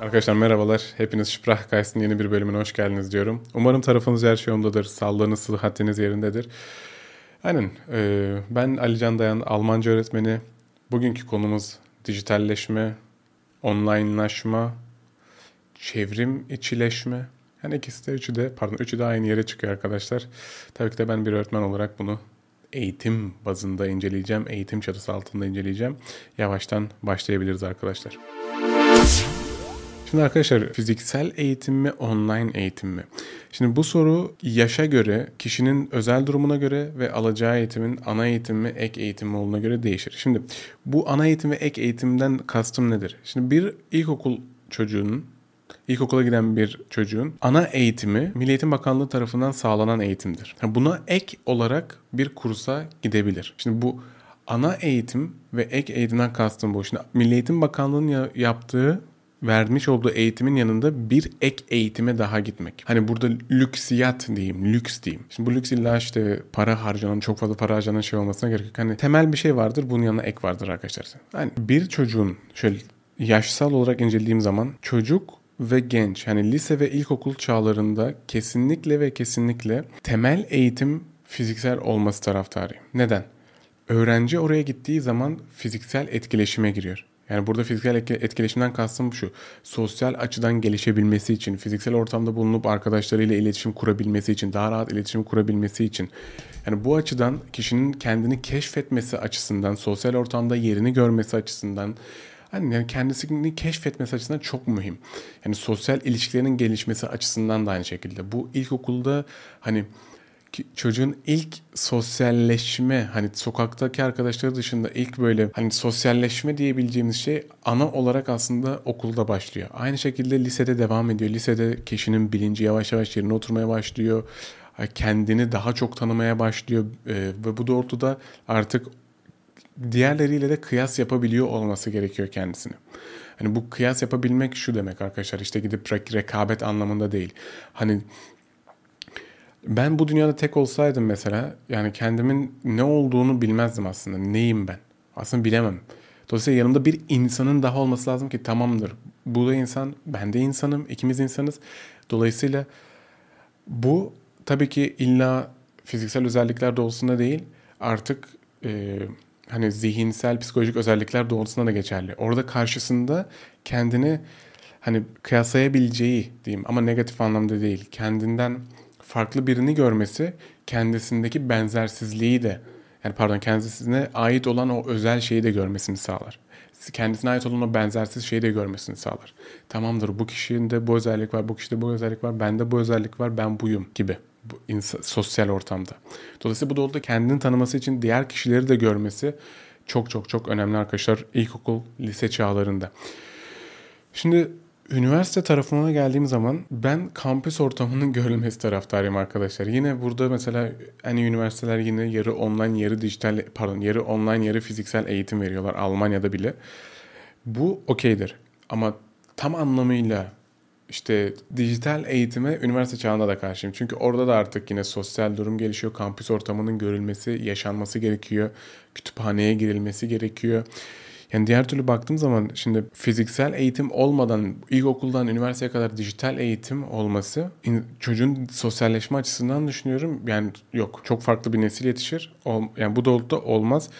Arkadaşlar merhabalar. Hepiniz Sprachgeist'in yeni bir bölümüne hoş geldiniz diyorum. Umarım tarafınız her şey yolundadır. Sağlığınız, sıhhatiniz yerindedir. Aynen. e, ben Ali Can Dayan, Almanca öğretmeni. Bugünkü konumuz dijitalleşme, onlinelaşma, çevrim içileşme. Yani ikisi de üçü de pardon üçü de aynı yere çıkıyor arkadaşlar. Tabii ki de ben bir öğretmen olarak bunu eğitim bazında inceleyeceğim. Eğitim çatısı altında inceleyeceğim. Yavaştan başlayabiliriz arkadaşlar. Şimdi arkadaşlar fiziksel eğitim mi online eğitim mi? Şimdi bu soru yaşa göre, kişinin özel durumuna göre ve alacağı eğitimin ana eğitim mi ek eğitim mi olduğuna göre değişir. Şimdi bu ana eğitim ve ek eğitimden kastım nedir? Şimdi bir ilkokul çocuğunun İlkokula giden bir çocuğun ana eğitimi Milli Eğitim Bakanlığı tarafından sağlanan eğitimdir. Buna ek olarak bir kursa gidebilir. Şimdi bu ana eğitim ve ek eğitimden kastım bu. Şimdi Milli Eğitim Bakanlığı'nın yaptığı vermiş olduğu eğitimin yanında bir ek eğitime daha gitmek. Hani burada lüksiyat diyeyim, lüks diyeyim. Şimdi bu lüks illa işte para harcanan, çok fazla para harcanan şey olmasına gerek yok. Hani temel bir şey vardır, bunun yanına ek vardır arkadaşlar. Hani bir çocuğun şöyle yaşsal olarak incelediğim zaman çocuk ve genç hani lise ve ilkokul çağlarında kesinlikle ve kesinlikle temel eğitim fiziksel olması taraftarıyım. Neden? Öğrenci oraya gittiği zaman fiziksel etkileşime giriyor. Yani burada fiziksel etkileşimden kastım şu. Sosyal açıdan gelişebilmesi için, fiziksel ortamda bulunup arkadaşlarıyla iletişim kurabilmesi için, daha rahat iletişim kurabilmesi için. Yani bu açıdan kişinin kendini keşfetmesi açısından, sosyal ortamda yerini görmesi açısından, hani yani kendisini keşfetmesi açısından çok mühim. Yani sosyal ilişkilerin gelişmesi açısından da aynı şekilde. Bu ilkokulda hani çocuğun ilk sosyalleşme hani sokaktaki arkadaşları dışında ilk böyle hani sosyalleşme diyebileceğimiz şey ana olarak aslında okulda başlıyor. Aynı şekilde lisede devam ediyor. Lisede kişinin bilinci yavaş yavaş yerine oturmaya başlıyor. Kendini daha çok tanımaya başlıyor ee, ve bu doğrultuda artık diğerleriyle de kıyas yapabiliyor olması gerekiyor kendisini. Hani bu kıyas yapabilmek şu demek arkadaşlar işte gidip rekabet anlamında değil. Hani ben bu dünyada tek olsaydım mesela yani kendimin ne olduğunu bilmezdim aslında. Neyim ben? Aslında bilemem. Dolayısıyla yanımda bir insanın daha olması lazım ki tamamdır. Bu da insan, ben de insanım, ikimiz insanız. Dolayısıyla bu tabii ki illa fiziksel özellikler doğrultusunda değil artık e, hani zihinsel, psikolojik özellikler doğrultusunda da geçerli. Orada karşısında kendini hani kıyaslayabileceği diyeyim ama negatif anlamda değil. Kendinden farklı birini görmesi kendisindeki benzersizliği de yani pardon kendisine ait olan o özel şeyi de görmesini sağlar. Kendisine ait olan o benzersiz şeyi de görmesini sağlar. Tamamdır bu kişinin bu özellik var, bu kişide bu özellik var, bende bu özellik var, ben buyum gibi bu insan, sosyal ortamda. Dolayısıyla bu doğrultuda kendini tanıması için diğer kişileri de görmesi çok çok çok önemli arkadaşlar ilkokul, lise çağlarında. Şimdi Üniversite tarafına geldiğim zaman ben kampüs ortamının görülmesi taraftarıyım arkadaşlar. Yine burada mesela hani üniversiteler yine yarı online yarı dijital pardon yarı online yarı fiziksel eğitim veriyorlar Almanya'da bile. Bu okeydir ama tam anlamıyla işte dijital eğitime üniversite çağında da karşıyım. Çünkü orada da artık yine sosyal durum gelişiyor. Kampüs ortamının görülmesi, yaşanması gerekiyor. Kütüphaneye girilmesi gerekiyor. Yani diğer türlü baktığım zaman şimdi fiziksel eğitim olmadan ilkokuldan üniversiteye kadar dijital eğitim olması çocuğun sosyalleşme açısından düşünüyorum. Yani yok çok farklı bir nesil yetişir. Yani bu doğrultuda olmaz.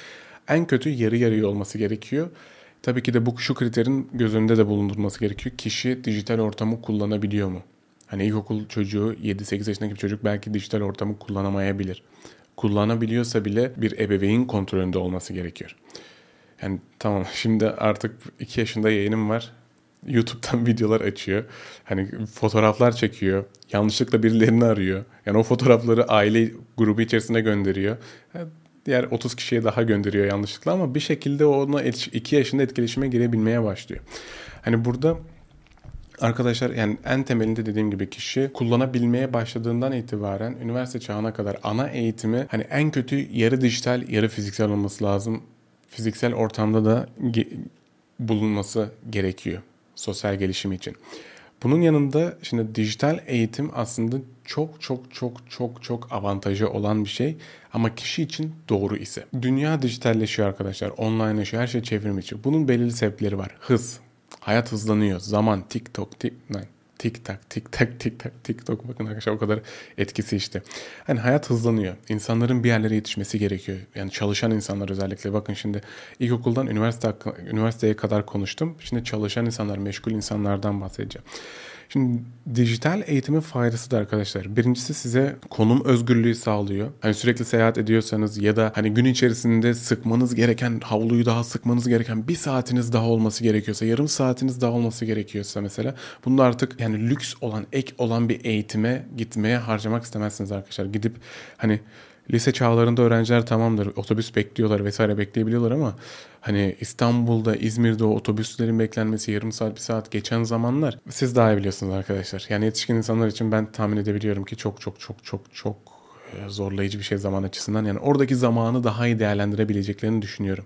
En kötü yarı yarıya olması gerekiyor. Tabii ki de bu şu kriterin göz önünde de bulundurması gerekiyor. Kişi dijital ortamı kullanabiliyor mu? Hani ilkokul çocuğu 7-8 yaşındaki bir çocuk belki dijital ortamı kullanamayabilir. Kullanabiliyorsa bile bir ebeveyn kontrolünde olması gerekiyor. Yani tamam şimdi artık 2 yaşında yayınım var. YouTube'dan videolar açıyor. Hani fotoğraflar çekiyor. Yanlışlıkla birilerini arıyor. Yani o fotoğrafları aile grubu içerisine gönderiyor. Diğer 30 kişiye daha gönderiyor yanlışlıkla ama bir şekilde ona 2 yaşında etkileşime girebilmeye başlıyor. Hani burada Arkadaşlar yani en temelinde dediğim gibi kişi kullanabilmeye başladığından itibaren üniversite çağına kadar ana eğitimi hani en kötü yarı dijital yarı fiziksel olması lazım fiziksel ortamda da ge- bulunması gerekiyor sosyal gelişim için. Bunun yanında şimdi dijital eğitim aslında çok çok çok çok çok avantajı olan bir şey ama kişi için doğru ise. Dünya dijitalleşiyor arkadaşlar. Onlinelaşıyor. Her şey çevrim içi. Bunun belirli sebepleri var. Hız. Hayat hızlanıyor. Zaman TikTok, tik, tik tak tik tak tik tak TikTok bakın arkadaşlar o kadar etkisi işte. Hani hayat hızlanıyor. İnsanların bir yerlere yetişmesi gerekiyor. Yani çalışan insanlar özellikle bakın şimdi ilkokuldan üniversite üniversiteye kadar konuştum. Şimdi çalışan insanlar, meşgul insanlardan bahsedeceğim. Şimdi dijital eğitimin faydası da arkadaşlar. Birincisi size konum özgürlüğü sağlıyor. Hani sürekli seyahat ediyorsanız ya da hani gün içerisinde sıkmanız gereken havluyu daha sıkmanız gereken bir saatiniz daha olması gerekiyorsa, yarım saatiniz daha olması gerekiyorsa mesela bunu artık yani lüks olan, ek olan bir eğitime gitmeye harcamak istemezsiniz arkadaşlar. Gidip hani lise çağlarında öğrenciler tamamdır otobüs bekliyorlar vesaire bekleyebiliyorlar ama hani İstanbul'da İzmir'de o otobüslerin beklenmesi yarım saat bir saat geçen zamanlar siz daha iyi biliyorsunuz arkadaşlar. Yani yetişkin insanlar için ben tahmin edebiliyorum ki çok çok çok çok çok e, zorlayıcı bir şey zaman açısından. Yani oradaki zamanı daha iyi değerlendirebileceklerini düşünüyorum.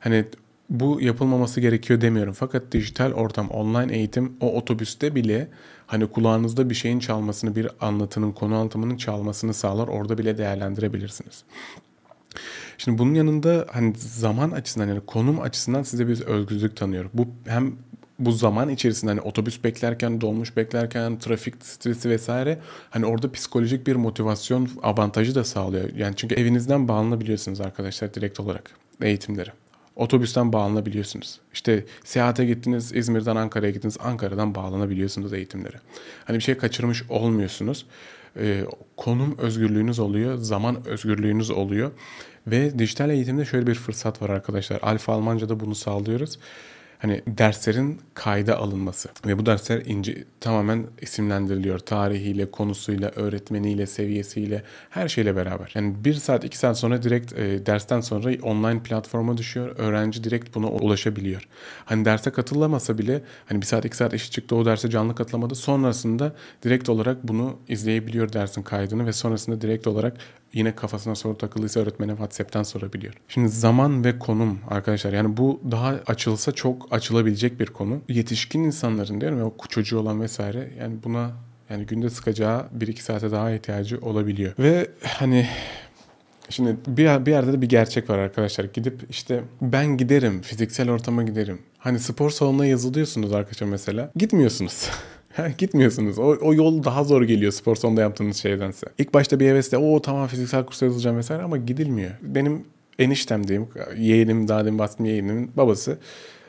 Hani bu yapılmaması gerekiyor demiyorum. Fakat dijital ortam, online eğitim o otobüste bile hani kulağınızda bir şeyin çalmasını, bir anlatının, konu anlatımının çalmasını sağlar. Orada bile değerlendirebilirsiniz. Şimdi bunun yanında hani zaman açısından yani konum açısından size bir özgürlük tanıyor. Bu hem bu zaman içerisinde hani otobüs beklerken, dolmuş beklerken, trafik stresi vesaire hani orada psikolojik bir motivasyon avantajı da sağlıyor. Yani çünkü evinizden bağlanabiliyorsunuz arkadaşlar direkt olarak eğitimleri. Otobüsten bağlanabiliyorsunuz. İşte seyahate gittiniz, İzmir'den Ankara'ya gittiniz, Ankara'dan bağlanabiliyorsunuz eğitimlere. Hani bir şey kaçırmış olmuyorsunuz. Ee, konum özgürlüğünüz oluyor, zaman özgürlüğünüz oluyor. Ve dijital eğitimde şöyle bir fırsat var arkadaşlar. Alfa Almanca'da bunu sağlıyoruz hani derslerin kayda alınması ve bu dersler ince tamamen isimlendiriliyor. Tarihiyle, konusuyla, öğretmeniyle, seviyesiyle her şeyle beraber. Yani bir saat iki saat sonra direkt e, dersten sonra online platforma düşüyor. Öğrenci direkt buna ulaşabiliyor. Hani derse katılamasa bile hani bir saat iki saat eşit çıktı o derse canlı katılamadı. Sonrasında direkt olarak bunu izleyebiliyor dersin kaydını ve sonrasında direkt olarak yine kafasına soru takıldıysa öğretmene WhatsApp'tan sorabiliyor. Şimdi zaman ve konum arkadaşlar yani bu daha açılsa çok açılabilecek bir konu. Yetişkin insanların diyorum ya çocuğu olan vesaire yani buna yani günde sıkacağı 1-2 saate daha ihtiyacı olabiliyor. Ve hani Şimdi bir, bir yerde de bir gerçek var arkadaşlar. Gidip işte ben giderim, fiziksel ortama giderim. Hani spor salonuna yazılıyorsunuz arkadaşlar mesela. Gitmiyorsunuz. Gitmiyorsunuz. O, o yol daha zor geliyor spor salonunda yaptığınız şeydense. İlk başta bir hevesle o tamam fiziksel kursa yazılacağım vesaire ama gidilmiyor. Benim eniştem diyeyim, yeğenim, daha demin bahsettiğim yeğenimin babası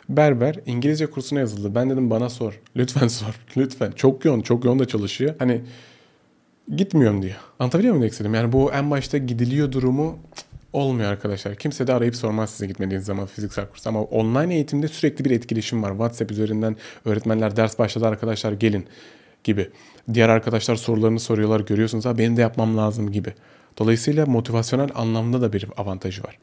berber İngilizce kursuna yazıldı. Ben dedim bana sor. Lütfen sor. Lütfen. Çok yoğun. Çok yoğun da çalışıyor. Hani gitmiyorum diyor. Anlatabiliyor muyum demek? Yani bu en başta gidiliyor durumu olmuyor arkadaşlar. Kimse de arayıp sormaz size gitmediğiniz zaman fiziksel kurs. Ama online eğitimde sürekli bir etkileşim var. WhatsApp üzerinden öğretmenler ders başladı arkadaşlar gelin gibi. Diğer arkadaşlar sorularını soruyorlar görüyorsunuz ha benim de yapmam lazım gibi. Dolayısıyla motivasyonel anlamda da bir avantajı var.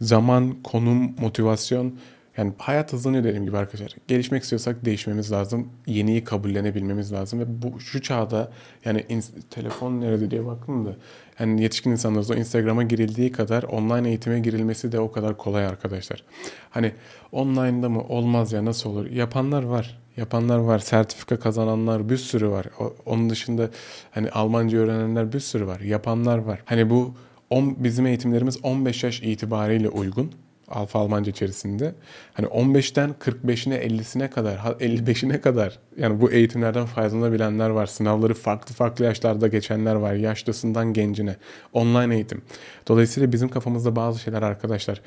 Zaman, konum, motivasyon yani hayat hızlanıyor dediğim gibi arkadaşlar. Gelişmek istiyorsak değişmemiz lazım. Yeniyi kabullenebilmemiz lazım ve bu şu çağda yani telefon nerede diye baktım da yani yetişkin insanlarız o Instagram'a girildiği kadar online eğitime girilmesi de o kadar kolay arkadaşlar. Hani online'da mı olmaz ya nasıl olur? Yapanlar var. Yapanlar var. Sertifika kazananlar bir sürü var. Onun dışında hani Almanca öğrenenler bir sürü var. Yapanlar var. Hani bu on, bizim eğitimlerimiz 15 yaş itibariyle uygun. Alfa Almanca içerisinde. Hani 15'ten 45'ine 50'sine kadar 55'ine kadar yani bu eğitimlerden faydalanabilenler var. Sınavları farklı farklı yaşlarda geçenler var. Yaşlısından gencine. Online eğitim. Dolayısıyla bizim kafamızda bazı şeyler arkadaşlar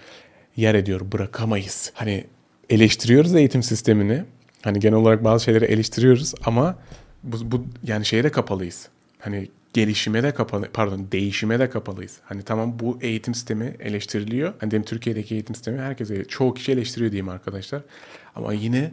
yer ediyor. Bırakamayız. Hani eleştiriyoruz eğitim sistemini. Hani genel olarak bazı şeyleri eleştiriyoruz ama bu, bu yani şeye de kapalıyız. Hani gelişime de kapalı, pardon değişime de kapalıyız. Hani tamam bu eğitim sistemi eleştiriliyor. Hani diyelim Türkiye'deki eğitim sistemi herkese, çoğu kişi eleştiriyor diyeyim arkadaşlar. Ama yine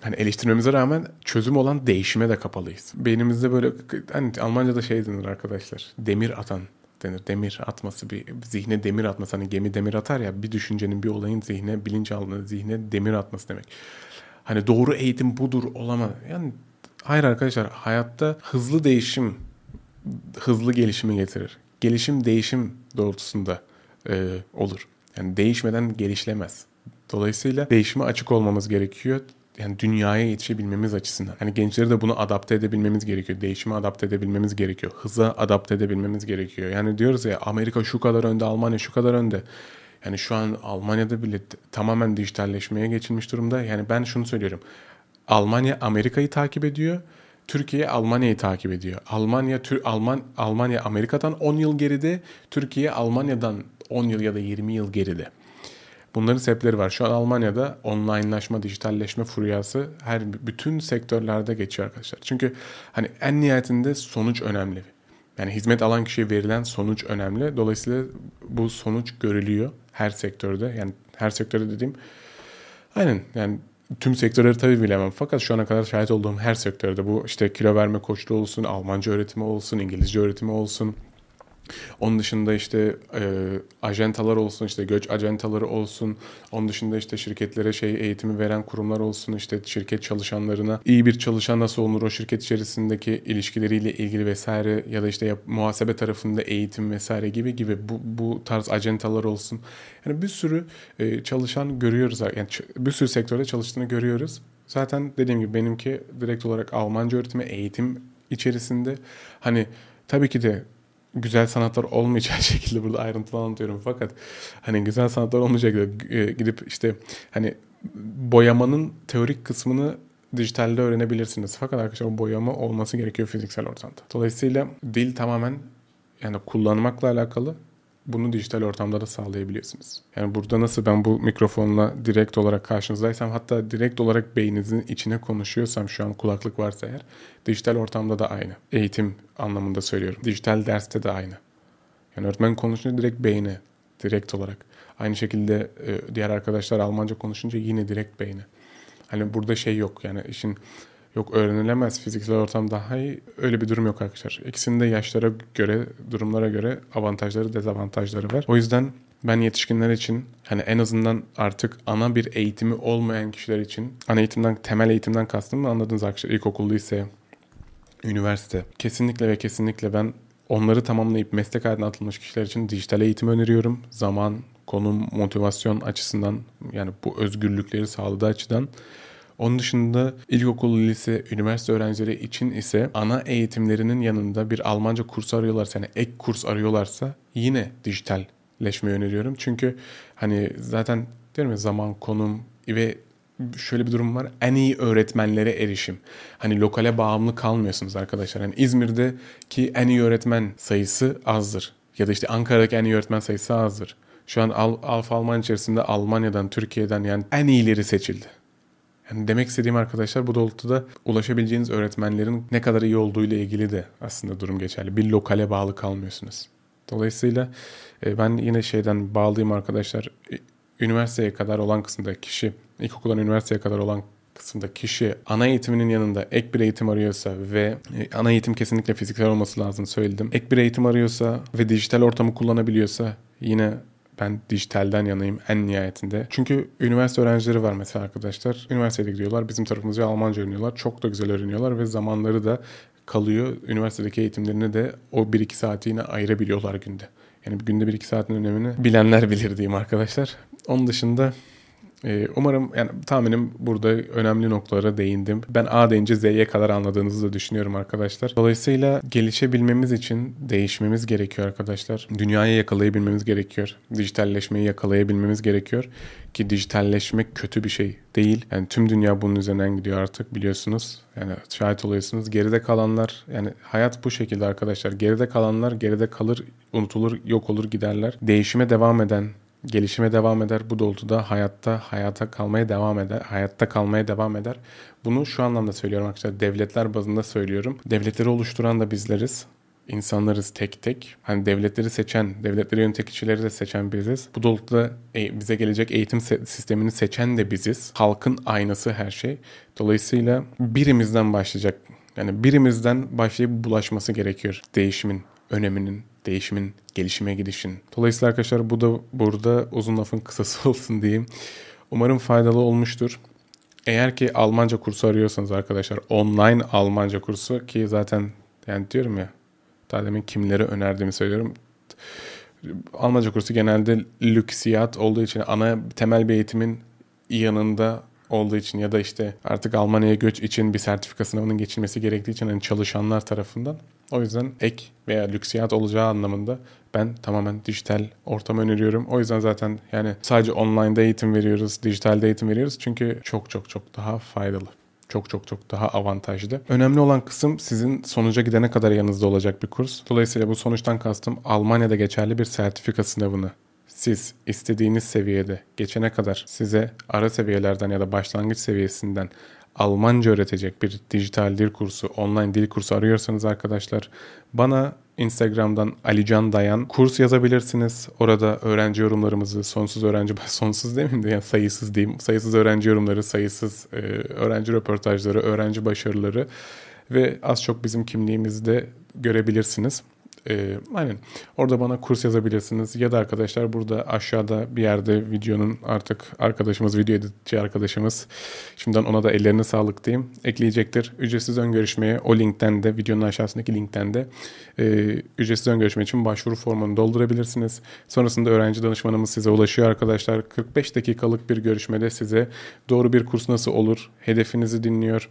hani eleştirmemize rağmen çözüm olan değişime de kapalıyız. Beynimizde böyle hani Almanca'da şey denir arkadaşlar. Demir atan denir. Demir atması bir zihne demir atması. Hani gemi demir atar ya bir düşüncenin bir olayın zihne bilinçaltına zihne demir atması demek. Hani doğru eğitim budur olamaz. Yani hayır arkadaşlar hayatta hızlı değişim hızlı gelişimi getirir. Gelişim değişim doğrultusunda e, olur. Yani değişmeden gelişlemez. Dolayısıyla değişime açık olmamız gerekiyor. Yani dünyaya yetişebilmemiz açısından. Hani gençleri de bunu adapte edebilmemiz gerekiyor. Değişime adapte edebilmemiz gerekiyor. Hıza adapte edebilmemiz gerekiyor. Yani diyoruz ya Amerika şu kadar önde, Almanya şu kadar önde. Yani şu an Almanya'da bile tamamen dijitalleşmeye geçilmiş durumda. Yani ben şunu söylüyorum. Almanya Amerika'yı takip ediyor. Türkiye Almanya'yı takip ediyor. Almanya Tür Alman Almanya Amerika'dan 10 yıl geride, Türkiye Almanya'dan 10 yıl ya da 20 yıl geride. Bunların sebepleri var. Şu an Almanya'da onlinelaşma, dijitalleşme furyası her bütün sektörlerde geçiyor arkadaşlar. Çünkü hani en nihayetinde sonuç önemli. Yani hizmet alan kişiye verilen sonuç önemli. Dolayısıyla bu sonuç görülüyor her sektörde. Yani her sektörde dediğim aynen yani tüm sektörleri tabii bilemem. Fakat şu ana kadar şahit olduğum her sektörde bu işte kilo verme koçluğu olsun, Almanca öğretimi olsun, İngilizce öğretimi olsun, onun dışında işte e, ajentalar olsun, işte göç ajentaları olsun. Onun dışında işte şirketlere şey eğitimi veren kurumlar olsun. işte şirket çalışanlarına iyi bir çalışan nasıl olunur o şirket içerisindeki ilişkileriyle ilgili vesaire ya da işte muhasebe tarafında eğitim vesaire gibi gibi bu, bu tarz ajentalar olsun. Yani bir sürü e, çalışan görüyoruz. Yani bir sürü sektörde çalıştığını görüyoruz. Zaten dediğim gibi benimki direkt olarak Almanca öğretimi eğitim içerisinde hani tabii ki de güzel sanatlar olmayacağı şekilde burada ayrıntılı anlatıyorum. Fakat hani güzel sanatlar olmayacak e, gidip işte hani boyamanın teorik kısmını dijitalde öğrenebilirsiniz. Fakat arkadaşlar boyama olması gerekiyor fiziksel ortamda. Dolayısıyla dil tamamen yani kullanmakla alakalı bunu dijital ortamda da sağlayabiliyorsunuz. Yani burada nasıl ben bu mikrofonla direkt olarak karşınızdaysam hatta direkt olarak beyninizin içine konuşuyorsam şu an kulaklık varsa eğer dijital ortamda da aynı. Eğitim anlamında söylüyorum. Dijital derste de aynı. Yani öğretmen konuşunca direkt beyne direkt olarak. Aynı şekilde e, diğer arkadaşlar Almanca konuşunca yine direkt beyne. Hani burada şey yok yani işin yok öğrenilemez fiziksel ortam daha iyi. Öyle bir durum yok arkadaşlar. İkisinin de yaşlara göre, durumlara göre avantajları, dezavantajları var. O yüzden ben yetişkinler için hani en azından artık ana bir eğitimi olmayan kişiler için ana eğitimden, temel eğitimden kastım mı anladınız arkadaşlar? İlkokul, lise, üniversite. Kesinlikle ve kesinlikle ben onları tamamlayıp meslek haline atılmış kişiler için dijital eğitim öneriyorum. Zaman, konum, motivasyon açısından yani bu özgürlükleri sağladığı açıdan onun dışında ilkokul, lise, üniversite öğrencileri için ise ana eğitimlerinin yanında bir Almanca kursu arıyorlarsa, yani ek kurs arıyorlarsa yine dijitalleşmeyi öneriyorum. Çünkü hani zaten değil mi zaman, konum ve şöyle bir durum var. En iyi öğretmenlere erişim. Hani lokale bağımlı kalmıyorsunuz arkadaşlar. Hani İzmir'deki en iyi öğretmen sayısı azdır. Ya da işte Ankara'daki en iyi öğretmen sayısı azdır. Şu an Al Alfa Alman içerisinde Almanya'dan, Türkiye'den yani en iyileri seçildi. Yani demek istediğim arkadaşlar bu doğrultuda ulaşabileceğiniz öğretmenlerin ne kadar iyi olduğu ile ilgili de aslında durum geçerli. Bir lokale bağlı kalmıyorsunuz. Dolayısıyla e, ben yine şeyden bağlıyım arkadaşlar. Üniversiteye kadar olan kısımda kişi, ilkokuldan üniversiteye kadar olan kısımda kişi ana eğitiminin yanında ek bir eğitim arıyorsa ve e, ana eğitim kesinlikle fiziksel olması lazım söyledim. Ek bir eğitim arıyorsa ve dijital ortamı kullanabiliyorsa yine ben dijitalden yanayım en nihayetinde. Çünkü üniversite öğrencileri var mesela arkadaşlar. Üniversitede gidiyorlar. Bizim tarafımızca Almanca öğreniyorlar. Çok da güzel öğreniyorlar ve zamanları da kalıyor. Üniversitedeki eğitimlerini de o 1-2 saati yine ayırabiliyorlar günde. Yani günde 1-2 saatin önemini bilenler bilir diyeyim arkadaşlar. Onun dışında ee, umarım yani tahminim burada önemli noktalara değindim. Ben A deyince Z'ye kadar anladığınızı da düşünüyorum arkadaşlar. Dolayısıyla gelişebilmemiz için değişmemiz gerekiyor arkadaşlar. Dünyayı yakalayabilmemiz gerekiyor. Dijitalleşmeyi yakalayabilmemiz gerekiyor. Ki dijitalleşmek kötü bir şey değil. Yani tüm dünya bunun üzerinden gidiyor artık biliyorsunuz. Yani şahit oluyorsunuz. Geride kalanlar yani hayat bu şekilde arkadaşlar. Geride kalanlar geride kalır, unutulur, yok olur giderler. Değişime devam eden gelişime devam eder. Bu doğrultuda hayatta hayata kalmaya devam eder. Hayatta kalmaya devam eder. Bunu şu anlamda söylüyorum arkadaşlar. Devletler bazında söylüyorum. Devletleri oluşturan da bizleriz. İnsanlarız tek tek. Hani devletleri seçen, devletleri yöneten kişileri de seçen biziz. Bu doğrultuda e, bize gelecek eğitim sistemini seçen de biziz. Halkın aynası her şey. Dolayısıyla birimizden başlayacak. Yani birimizden başlayıp bulaşması gerekiyor değişimin öneminin, değişimin, gelişime gidişin. Dolayısıyla arkadaşlar bu da burada uzun lafın kısası olsun diyeyim. Umarım faydalı olmuştur. Eğer ki Almanca kursu arıyorsanız arkadaşlar online Almanca kursu ki zaten yani diyorum ya daha demin kimleri önerdiğimi söylüyorum. Almanca kursu genelde lüksiyat olduğu için ana temel bir eğitimin yanında olduğu için ya da işte artık Almanya'ya göç için bir sertifika sınavının geçilmesi gerektiği için hani çalışanlar tarafından o yüzden ek veya lüksiyat olacağı anlamında ben tamamen dijital ortam öneriyorum. O yüzden zaten yani sadece online'da eğitim veriyoruz, dijitalde eğitim veriyoruz. Çünkü çok çok çok daha faydalı. Çok çok çok daha avantajlı. Önemli olan kısım sizin sonuca gidene kadar yanınızda olacak bir kurs. Dolayısıyla bu sonuçtan kastım Almanya'da geçerli bir sertifika sınavını siz istediğiniz seviyede geçene kadar size ara seviyelerden ya da başlangıç seviyesinden Almanca öğretecek bir dijital dil kursu, online dil kursu arıyorsanız arkadaşlar bana Instagram'dan Alican Dayan kurs yazabilirsiniz. Orada öğrenci yorumlarımızı, sonsuz öğrenci, sonsuz demeyeyim de yani sayısız diyeyim. Sayısız öğrenci yorumları, sayısız e, öğrenci röportajları, öğrenci başarıları ve az çok bizim kimliğimizi de görebilirsiniz. Ee, aynen. Orada bana kurs yazabilirsiniz. Ya da arkadaşlar burada aşağıda bir yerde videonun artık arkadaşımız, video editçi arkadaşımız. Şimdiden ona da ellerine sağlık diyeyim. Ekleyecektir. Ücretsiz ön görüşmeye o linkten de videonun aşağısındaki linkten de e, ücretsiz ön görüşme için başvuru formunu doldurabilirsiniz. Sonrasında öğrenci danışmanımız size ulaşıyor arkadaşlar. 45 dakikalık bir görüşmede size doğru bir kurs nasıl olur, hedefinizi dinliyor.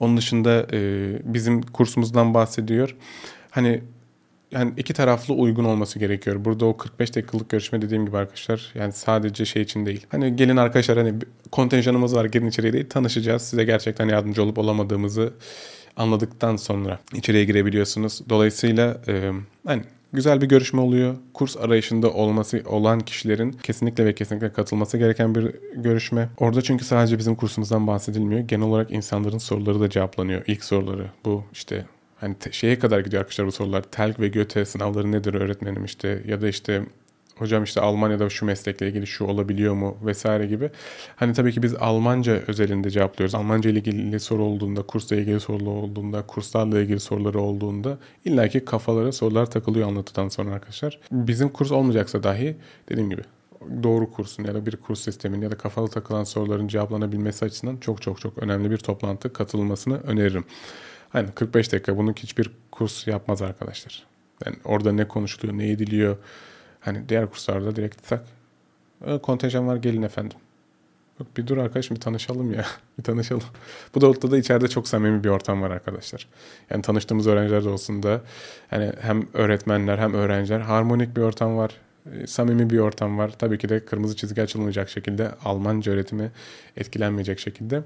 Onun dışında e, bizim kursumuzdan bahsediyor hani yani iki taraflı uygun olması gerekiyor. Burada o 45 dakikalık görüşme dediğim gibi arkadaşlar yani sadece şey için değil. Hani gelin arkadaşlar hani kontenjanımız var gelin içeriye değil tanışacağız. Size gerçekten yardımcı olup olamadığımızı anladıktan sonra içeriye girebiliyorsunuz. Dolayısıyla e, hani güzel bir görüşme oluyor. Kurs arayışında olması olan kişilerin kesinlikle ve kesinlikle katılması gereken bir görüşme. Orada çünkü sadece bizim kursumuzdan bahsedilmiyor. Genel olarak insanların soruları da cevaplanıyor. İlk soruları bu işte hani şeye kadar gidiyor arkadaşlar bu sorular. TELK ve GÖTE sınavları nedir öğretmenim işte ya da işte hocam işte Almanya'da şu meslekle ilgili şu olabiliyor mu vesaire gibi. Hani tabii ki biz Almanca özelinde cevaplıyoruz. Almanca ile ilgili soru olduğunda, kursla ilgili sorular olduğunda, kurslarla ilgili soruları olduğunda illaki kafalara sorular takılıyor anlatıdan sonra arkadaşlar. Bizim kurs olmayacaksa dahi dediğim gibi doğru kursun ya da bir kurs sistemin ya da kafalı takılan soruların cevaplanabilmesi açısından çok çok çok önemli bir toplantı katılmasını öneririm. Hani 45 dakika bunun hiçbir kurs yapmaz arkadaşlar. Yani orada ne konuşuluyor, ne ediliyor. Hani diğer kurslarda direkt tak. "E, Kontenjan var gelin efendim. Yok bir dur arkadaş bir tanışalım ya. bir tanışalım. Bu da da içeride çok samimi bir ortam var arkadaşlar. Yani tanıştığımız öğrenciler de olsun da hani hem öğretmenler hem öğrenciler harmonik bir ortam var. E, Samimi bir ortam var. Tabii ki de kırmızı çizgi açılmayacak şekilde Almanca öğretimi etkilenmeyecek şekilde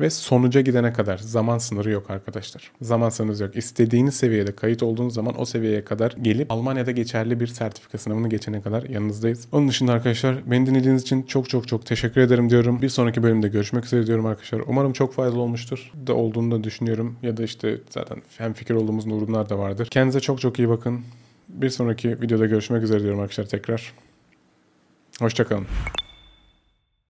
ve sonuca gidene kadar zaman sınırı yok arkadaşlar. Zaman sınırı yok. İstediğiniz seviyede kayıt olduğunuz zaman o seviyeye kadar gelip Almanya'da geçerli bir sertifika sınavını geçene kadar yanınızdayız. Onun dışında arkadaşlar beni dinlediğiniz için çok çok çok teşekkür ederim diyorum. Bir sonraki bölümde görüşmek üzere diyorum arkadaşlar. Umarım çok faydalı olmuştur. Da olduğunu da düşünüyorum. Ya da işte zaten hem fikir olduğumuz durumlar da vardır. Kendinize çok çok iyi bakın. Bir sonraki videoda görüşmek üzere diyorum arkadaşlar tekrar. Hoşçakalın.